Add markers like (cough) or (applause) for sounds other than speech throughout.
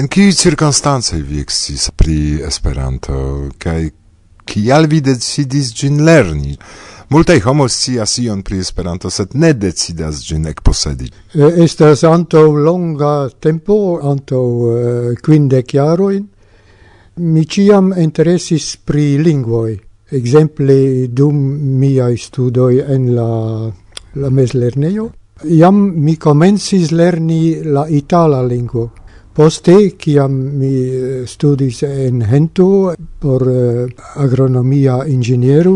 En kiuj cirkonstancoj vi eksciis pri Esperanto kai kial vi decidis gin lerni? Multaj homo scias ion pri Esperanto, sed ne decidas ĝin ekposedi. Estas antaŭ longa tempo, antaŭ uh, kvindek jarojn, mi ciam interesis pri lingvoj. exemple dum miai studoi en la, la meslerneio. Iam mi comencis lerni la itala lingua, Poste, ciam mi eh, studis en Hento por eh, agronomia inĝeniero,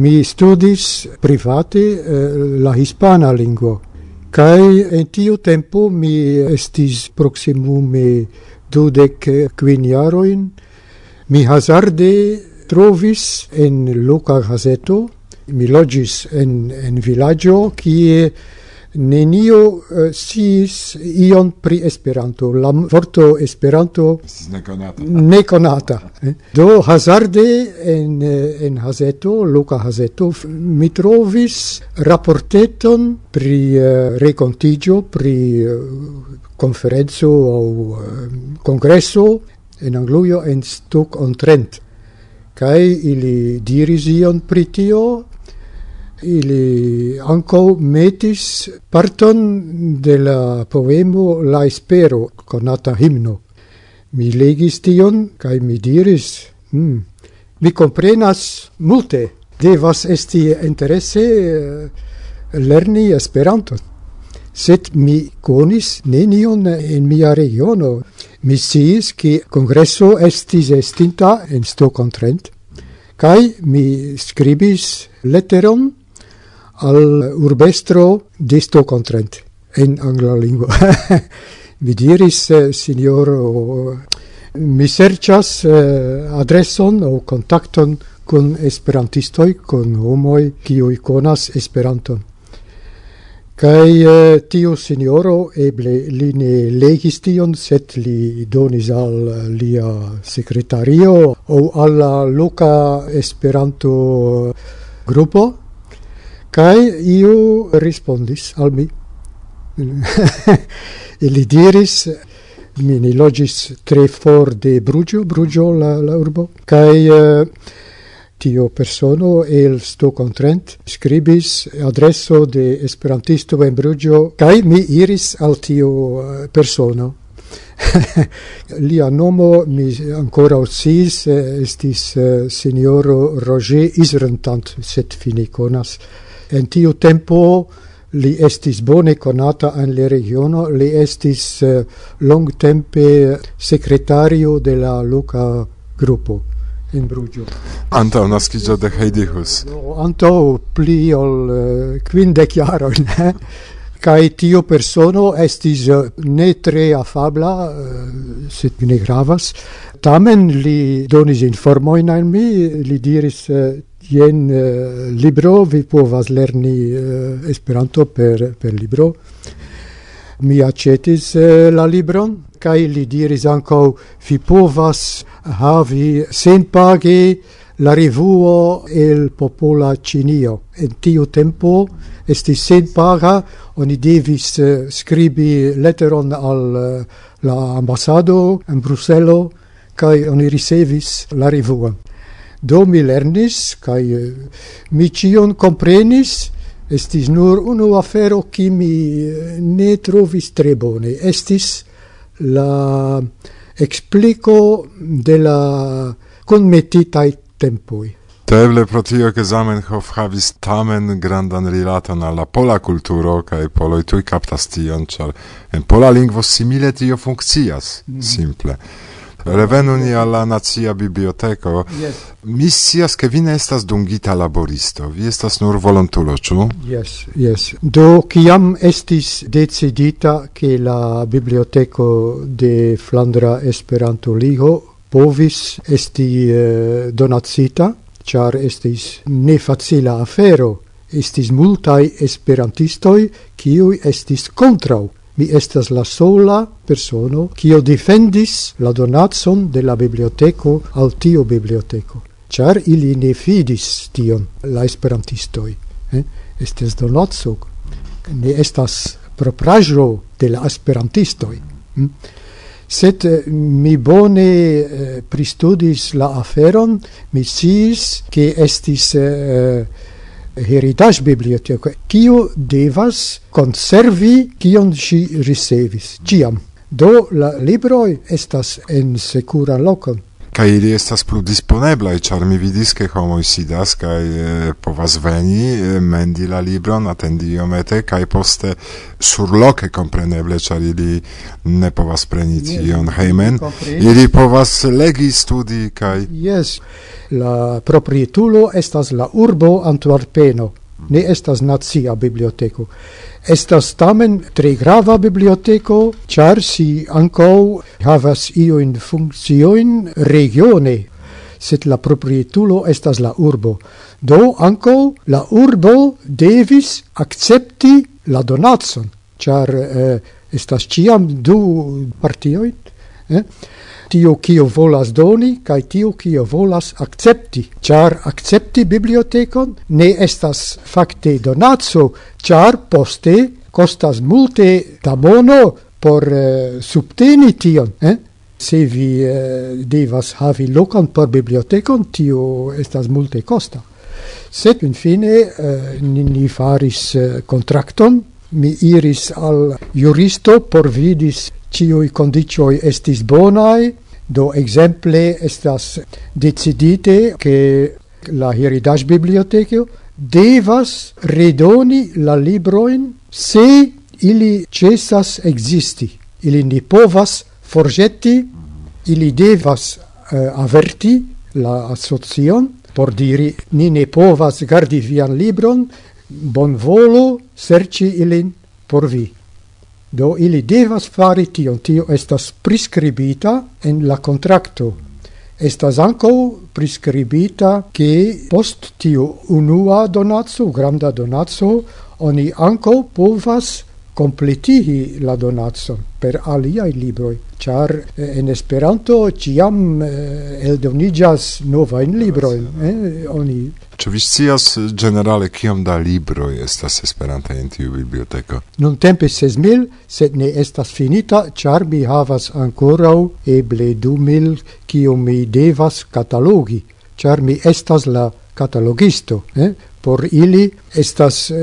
mi studis private eh, la hispana lingua. Kaj en tiu tempo mi estis proximume dudec quiniaroin. Mi hazarde trovis en loca gazeto, mi logis en, en villaggio, kie nenio uh, sciis ion pri Esperanto. La vorto Esperanto nekonata. nekonata. Eh? Do hazarde en, eh, en hazeto, loka hazeto, mi trovis raporteton pri eh, uh, recontigio, pri uh, conferenzo au uh, congresso en Anglujo en Stoke on Trent. Kai ili diris ion pri tio, ili anco metis parton de la poemo La Espero, conata himno. Mi legis tion kaj mi diris, mm, mi comprenas multe, devas esti interese eh, lerni esperanto. Sed mi konis nenion en mia regiono. Mi siis, ke kongreso estis estinta en Stoke-on-Trent, kaj mi skribis letteron al urbestro disto contrent in angla lingua (laughs) mi diris, eh, signoro, mi serĉas eh, adreson aŭ kontakton kun esperantistoj, kun homoj kiuj konas Esperanton. kai eh, tiu signoro eble li ne legis tion, set li donis al lia sekretario o alla loca Esperanto grupo Kai iu respondis al mi. (laughs) Ili diris, mi ne logis tre for de Brugio, Brugio la, la urbo, kai uh, tio persono el sto contrent scribis adresso de esperantisto en Brugio, kai mi iris al tio uh, persono. (laughs) Lia nomo, mi ancora ossis, eh, estis uh, signoro Roger Isrentant, set fini conas. En tiu tempo li estis bone conata en le regiono, li estis eh, long tempe secretario de la loca gruppo in Brugio. Anto nascigio de Heidihus? No, anto pli ol uh, quindec jaro, ne? Kai tio persono estis eh, ne tre afabla, eh, sed ne gravas. Tamen li donis informoin al mi, li diris eh, jen libro, vi povas lerni Esperanto per, per libro. Mi acetis la libron, kai li diris ankaŭ vi povas havi senpage la rivuo el popola Cinio. En tiu tempo esti sen paga, oni devis eh, uh, scribi letteron al uh, la ambasado en Bruselo, kai oni ricevis la rivuo. Do mi lernis, kai uh, eh, mi cion comprenis, estis nur unu afero ki mi ne trovis tre bone. Estis la explico de la conmetitai tempoi. Teble pro tio che Zamenhof havis tamen grandan rilaton al la pola kulturo kaj poloj tuj kaptas tion, ĉar en pola lingvo simile tio funkcias mm. simple. Revenu ni alla la nacia biblioteko. Yes. Mi sias ke vi ne estas dungita laboristo, vi estas nur volontulo, ĉu? Yes, yes. Do ciam estis decidita ke la biblioteko de Flandra Esperanto Ligo povis esti eh, donacita, char estis ne facila afero, estis multai esperantistoi, kiui estis contrau. Mi estas la sola persono kio defendis la donatson de la biblioteco al tio biblioteco, char ili ne fidis tion la esperantistoi. Eh? Estes donatso, ne estas proprajo de la esperantistoi. Hm? sed eh, mi bone eh, pristudis la aferon, mi sciis che estis eh, heritage biblioteca kiu devas conservi kion si ricevis, ciam. Do la libroi estas en secura locon kai ili estas plu disponebla e char mi vidis, ke homo sidas kaj e, povas veni, eh, mendi la libron, atendi iomete, kai poste surloke kompreneble, char ili ne povas preni ion heimen ili povas legi, studi kai Yes, la proprietulo estas la urbo Antwerpeno, ne estas nacia biblioteko. Estas tamen tre grava biblioteko, ĉar si ankaŭ havas iujn funkciojn regione, sed la proprietulo estas la urbo. Do ankaŭ la urbo devis akcepti la donacon, ĉar eh, estas ĉiam du partioj. Eh? tio kio volas doni kaj tio kio volas akcepti. Ĉar akcepti bibliotekon ne estas fakte donaco ĉar poste kostas multe da mono por eh, subteni tion eh? se vi eh, devas havi lokon por bibliotekon tio estas multe costa sed infine eh, ni, ni faris eh, contracton mi iris al juristo por vidis cioi condicioi estis bonai Do exemple estas decidite che la Heritage Biblioteco devas redoni la libroin se ili cessas existi. Ili ne povas forgetti, ili devas uh, averti la associon por diri ni ne povas gardi vian libron, bon volo serci ilin por vi. Do ili devas fari tion, tio estas prescribita en la contracto. Estas anco prescribita che post tio unua donatso, granda donatso, oni anco povas completihi la donacon per aliai libroi, char eh, en Esperanto ciam eh, eldonigas novain libroi, eh, oni... Ĉu vi scias eh, ĝenerale kiom da libroj estas esperanta en tiu biblioteko? Nuntempe ses mil, sed ne estas finita, ĉar mi havas ankoraŭ eble du mil, kiu mi devas katalogi, ĉar mi estas la katalogisto, eh? por ili estas eh,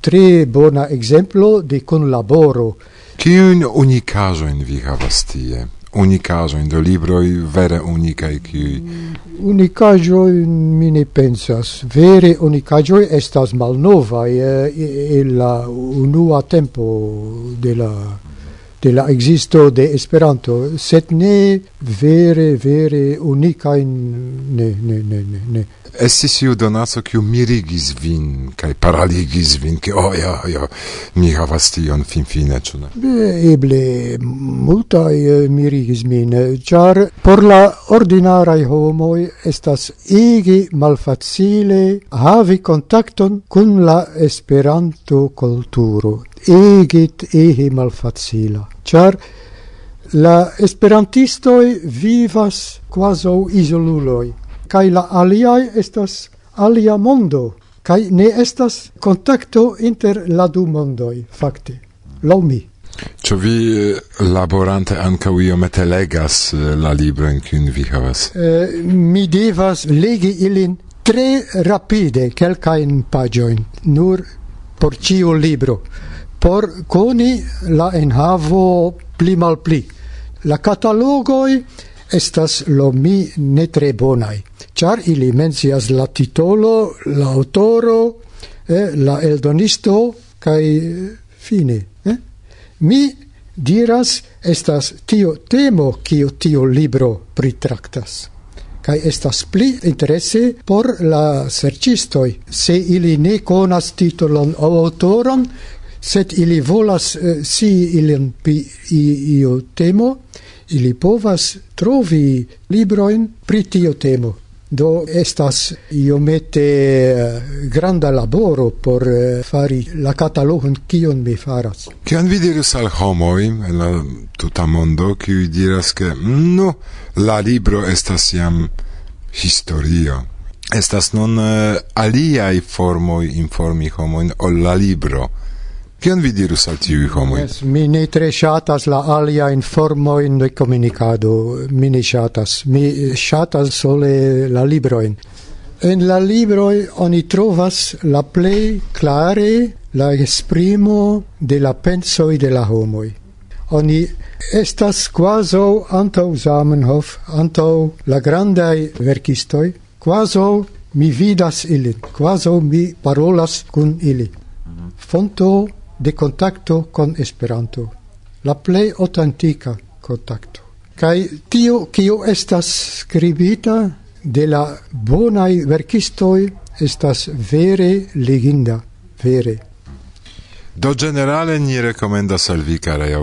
tre bona ekzemplo de kunlaboro. Kiun unikazojn vi havas tie? Unikazojn do libroj vere unikaj kiuj? Mm, unikaĵoj mi ne pensas. Vere unikaĵoj estas malnova eh, el la unua tempo de la de la existo de Esperanto, sed ne vere, vere unica in... ne, ne, ne, ne, ne estis iu donaco kiu mirigis vin kaj paraligis vin ke oh ja ja mi havas tion finfine ĉu ne? Eble multaj eh, mirigis min eh, ĉar por la ordinaraj homoj estas ege malfacile havi kontakton kun la Esperanto kulturo ege ege malfacila. Ĉar La esperantistoj vivas quasi isoluloi kai la aliai estas alia mondo kai ne estas kontakto inter la du mondoj fakte lo mi Ĉu vi eh, laborante ankaŭ iomete legas eh, la librojn kiujn vi havas? Eh, mi devas legi ilin tre rapide kelkajn paĝojn nur por ĉiu libro por koni la enhavo pli malpli. La katalogoj estas lo mi ne tre bonai, char ili mencias la titolo, la autoro, eh, la eldonisto, cae eh, fine. Eh? Mi diras estas tio temo kio tio libro pritraktas kai estas pli interese por la serĉistoj se ili ne konas titolon aŭ aŭtoron sed ili volas eh, si ilin pi iu temo ili povas trovi libroin pri tio temo. Do estas iomete eh, granda laboro por eh, fari la catalogon kion mi faras. Kion vi diris al homoi en la tuta mondo kiu diras ke mm, no la libro estas jam historio. Estas non eh, aliai formoi informi homoin ol la libro. Kion vi dirus al tiuj homoj? Yes, mi ne tre ŝatas la aliajn formojn de komunikado, mi ne ŝatas. Mi ŝatas sole la librojn. En la libro oni trovas la plej klare la esprimo de la pensoj de la homoj. Oni estas quaso antau Zamenhof, antau la grandai verkistoj, quaso mi vidas ili, quaso mi parolas kun ili. Mhm. Fonto de contacto con Esperanto, la plej autentika contacto. Kai tio kio estas skribita de la bonaj verkistoj estas vere leginda, vere. Do generale ni rekomendas al vi karaj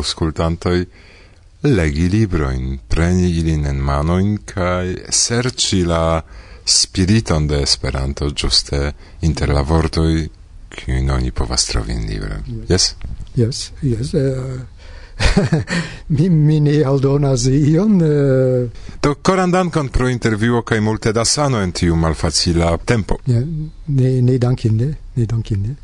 legi librojn, preni ilin en manojn kaj serĉi la spiriton de Esperanto ĝuste inter la vortoj kiujn oni povas trovi in libro Yes? Yes, yes. Uh, eh, (laughs) mi, mi ne aldonas ion. Uh... Do koran dankon pro intervjuo kaj multe da sano en tiu malfacila tempo. Ne, ne, ne dankinde, ne dankinde.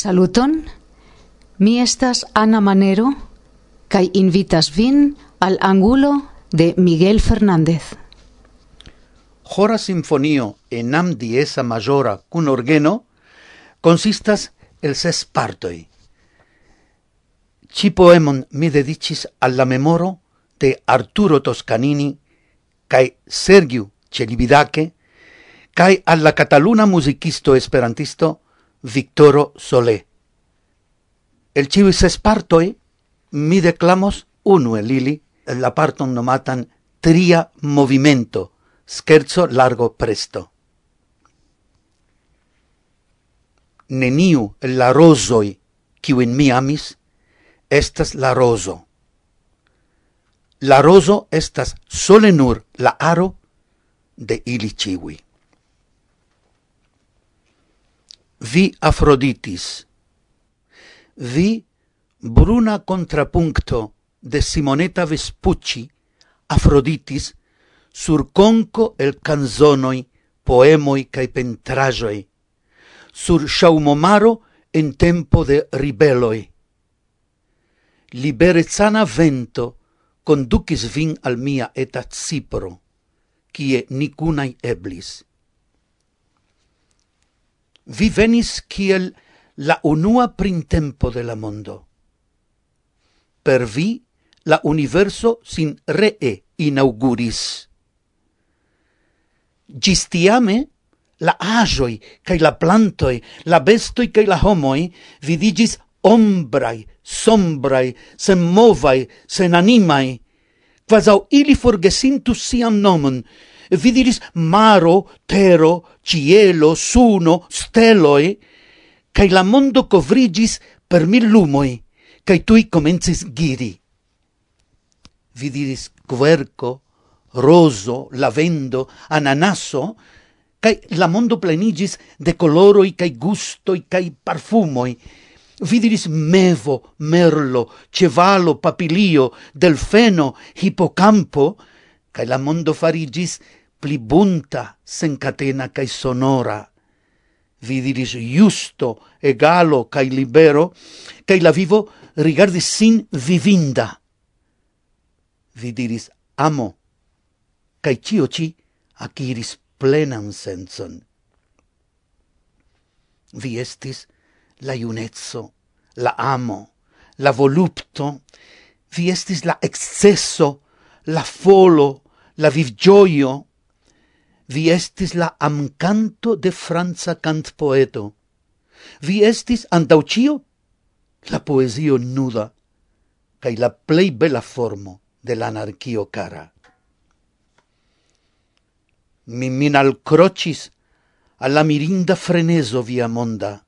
Saluton, mi estas Ana Manero, kai invitas vin al angulo de Miguel Fernández. Hora sinfonio en am diesa majora cun orgeno consistas el ses partoi. Ci poemon mi dedicis alla memoro de Arturo Toscanini cae Sergiu Celibidache cae alla cataluna musicisto esperantisto Victoro Solé. El civis ses partoi mi declamos unu el ili la parton nomatan tria movimento, scherzo largo presto. Neniu la rosoi kiuin mi amis estas la roso. La roso estas sole nur la aro de ili ciui. vi Afroditis. Vi bruna contrapunto de Simonetta Vespucci, Afroditis, sur conco el canzonoi, poemoi cae pentrajoi, sur shaumomaro en tempo de ribeloi. Liberezana vento conducis vin al mia eta Cipro, cie nicunai eblis vi venis kiel la unua printempo de la mondo. Per vi la universo sin ree inauguris. Gistiame la ajoi cae la plantoi, la bestoi cae la homoi vidigis ombrai, sombrai, sen movai, sen animai, quasau ili forgesintus sian nomon, vi diris maro, tero, cielo, suno, steloi, cae la mondo covrigis per mil lumoi, cae tui comences giri. Vi diris querco, roso, lavendo, ananaso, cae la mondo plenigis de coloroi, cae gustoi, cae parfumoi, Vidiris mevo, merlo, cevalo, papilio, delfeno, hipocampo, cae la mondo farigis pli bunta, sencatena cae sonora. Vi diris justo, egalo cae libero, cae la vivo rigardis sin vivinda. Vi diris amo, cae cio ci aciris plenam senson. Vi estis la iunezzo, la amo, la volupto, vi estis la excesso, la folo, la vivgioio, Vi estis la amcanto de franca cantpoeto. Vi estis antaucio la poesio nuda cae la plei bela formo de l'anarchio cara. Mi min alcrocis alla mirinda freneso via monda,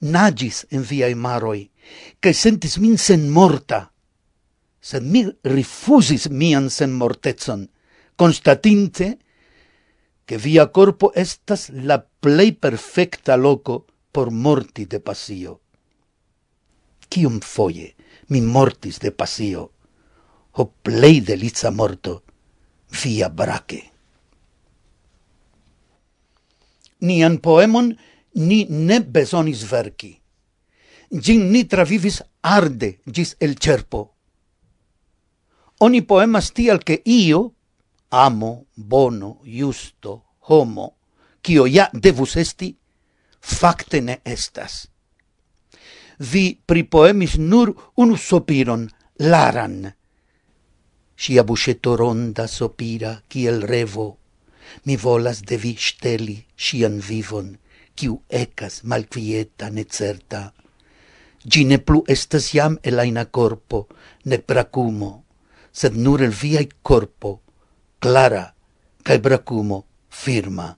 nagis en viae maroi, cae sentis min sen morta, sed mi rifusis mian sen mortezon, constatinte che via corpo estas la plei perfecta loco por morti de pasio. Cium foie mi mortis de pasio, o plei delizza morto, via brache. Nian poemon ni ne besonis verci. Gin ni travivis arde gis el cerpo. Oni poemas tial che io, amo, bono, justo, homo, cio ja devus esti, facte ne estas. Vi pripoemis nur unu sopiron, laran. Sia busceto ronda sopira, kiel revo, mi volas de vi steli sian vivon, kiu ecas malquieta necerta. Gi ne plu estas jam elaina corpo, ne pracumo, sed nur el viai corpo Clara, cae Bracumo, firma.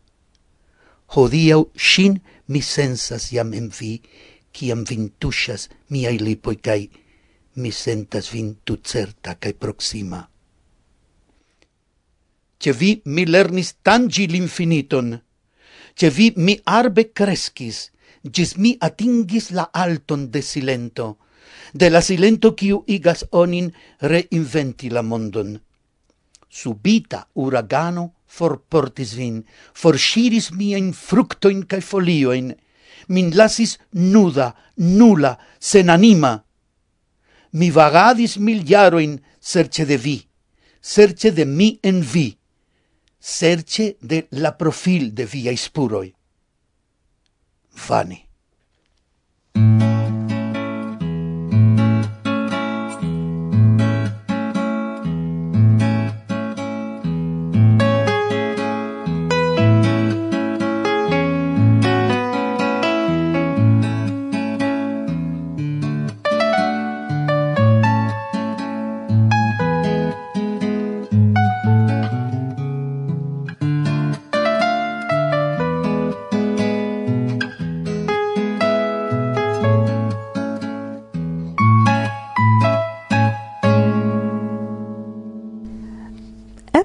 Hodiau shin mi sensas iam en vi, ciam vin tuŝas miai lipoi cae mi sentas vin certa cae proxima. Ce vi mi lernis tangi l'infiniton, ce vi mi arbe crescis, gis mi atingis la alton de silento, de la silento kiu igas onin reinventi la mondon. subita uragano forportis vin, forŝiris miajn fruktojn kaj foliojn, min lasis nuda, nula, senanima. Mi vagadis mil jarojn serĉe de vi, serĉe de mi en vi, serĉe de la profil de viaj spuroj. Vane.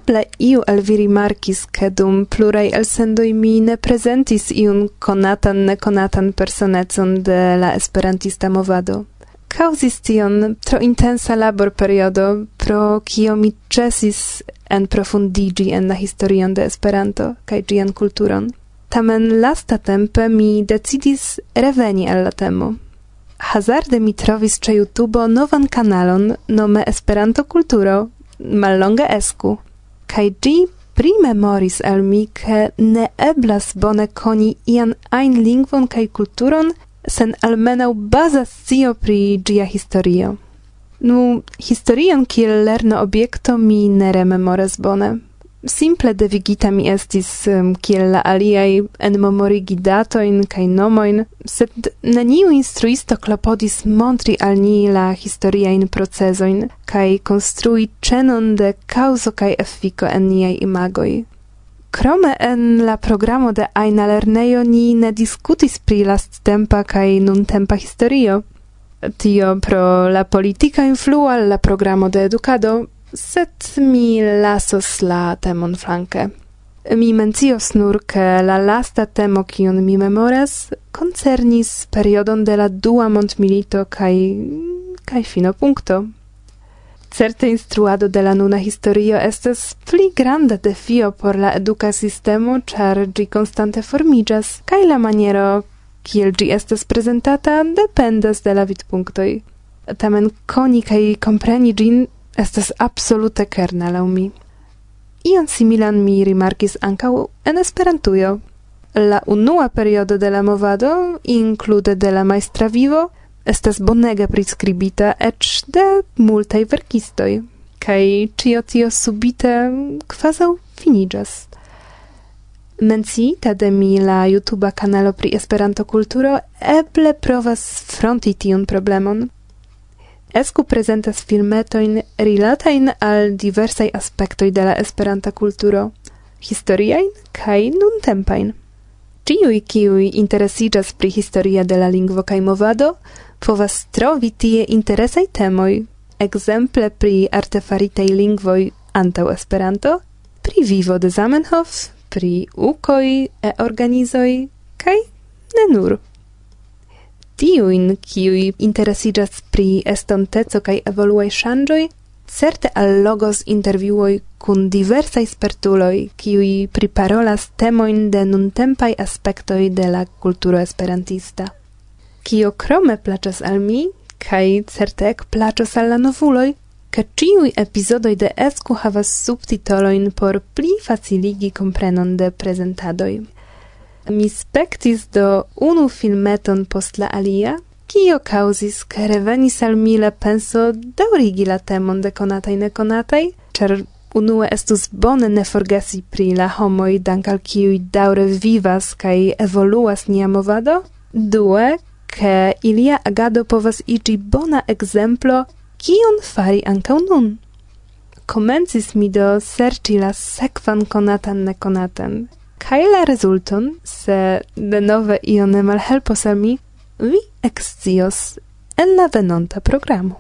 Eble iu al vi rimarkis, ke dum pluraj elsendoj mi ne prezentis iun konatan, nekonatan personecon de la esperantista movado. Cauzis tion tro intensa labor periodo, pro kio mi cesis en profundigi en la historion de Esperanto kaj ĝian kulturon. Tamen lasta tempe mi decidis reveni al la temo. Hazarde mi trovis ĉe YouTube novan kanalon nome Esperanto Kulturo mallonge esku kai gi primemoris al mi, ke ne eblas bone koni ian ein lingvon kai kulturon sen almenau baza scio pri gia historio. Nu, historion kiel lerno objekto mi ne rememoras bone simple devigita mi estis um, kiel la aliai en memorigi datoin kai nomoin, sed neniu instruisto klopodis montri al ni la historiain procesoin kai konstrui cenon de causo kai effico en niai imagoi. Krome en la programo de Aina Lernejo ni ne diskutis pri lasttempa kaj nuntempa historio. Tio pro la politika influo al la programo de edukado set mi lasos la temon flanke. Mi mencios nur, ke la lasta temo, kion mi memoras, concernis periodon de la dua mondmilito kaj kaj fino punkto. Certe instruado de la nuna historio estes pli granda defio por la educa sistemo, char gi constante formigas, kaj la maniero, kiel gi estes presentata, dependas de la vidpunktoj. Tamen koni kaj kompreni gin estas absolute kerna laŭ mi. Ion similan mi rimarkis ankaŭ en Esperantujo. La unua periodo de la movado, inklude de la maestra vivo, estas bonege priskribita eĉ de multaj verkistoj, kaj ĉio tio subite kvazaŭ finiĝas. Menciita de mi la YouTube kanalo pri Esperanto-kulturo eble provas fronti tiun problemon. Esku prezentas filmetojn rilatajn al diversaj aspektoj de la Esperanta kulturo, historiajn kaj nuntempajn. Ĉiuj, kiuj interesiĝas pri historia de la lingvo kaj movado, povas trovi tie interesaj temoj, ekzemple pri artefaritaj lingvoj antaŭ Esperanto, pri vivo de Zamenhof, pri ukoj, e organizoj kaj ne nur tiujn, kiuj interesiĝas pri estonteco kaj evoluaj ŝanĝoj, certe allogos intervjuoj kun diversaj spertuloj, kiuj priparolas temojn de nuntempaj aspektoj de la kulturo esperantista. Kio krome plaĉas al mi, kaj certe ek plaĉos al la novuloj, ke ĉiuj epizodoj de Esku havas subtitolojn por pli faciligi komprenon de prezentadoj mi spectis do unu filmeton post la alia, kio causis, che revenis al mi la penso daurigi la temon de conatai neconatai, cer unue estus bone ne forgesi pri la homoi dank al kiui daure vivas kai evoluas nia movado, due, che ilia agado povas igi bona exemplo kion fari anca nun. Comencis mi do serci la sekvan konatan nekonatan, Kaj la rezulton, se denove io ne malhelpos al mi, vi excios en la venonta programo.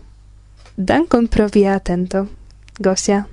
Dankon pro via atento. Gosia.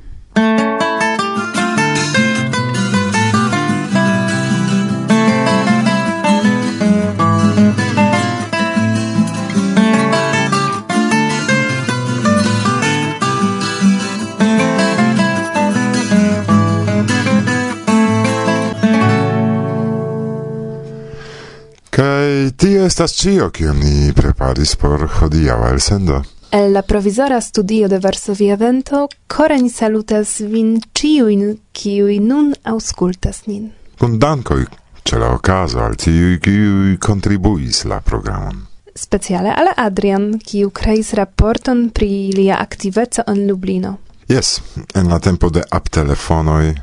estas cio kio ni preparis por hodiaŭa elsendo. El la provizora studio de Varsovia Vento kore ni salutas vin ciuin, kiui nun auscultas nin. Kun dankoj ce la okazo al tiui, kiui contribuis la programon. Speciale al Adrian, kiu kreis raporton pri lia aktiveco en Lublino. Yes, en la tempo de aptelefonoj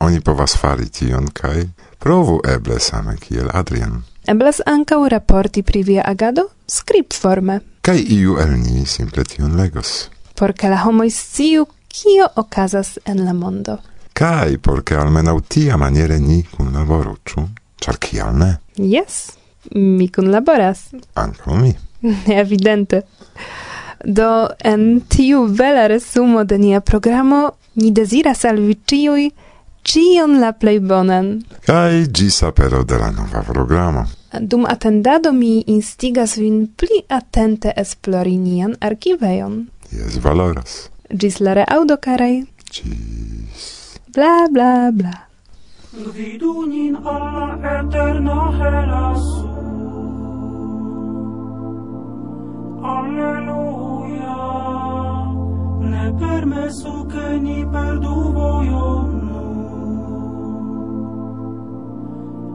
oni povas fari tion kaj provu eble same kiel Adrian. Eblas ancau raporti pri via agado Script forme. Kai iu el ni simple tion legos. Por la homo sciu, kio okazas en la mondo. Kai por ke almenaŭ tia maniere ni kunlaboru, ĉu? Ĉar kial ne? Yes, mi kunlaboras. Ankaŭ mi. (laughs) Evidente. Do en tiu vela resumo de nia programo ni deziras al vi ĉiuj Cion la plej bonan. Kaj ĝis apero de la nova programo. Dum atendado mi instigas vin pli atente esplori nian arkivejon. Jes valoras. Gis la reaudo, karaj. Ĝis. Bla bla bla. Gvidu nin alla eterna helaso. Alleluia. Ne permesu che ni perdu vojon.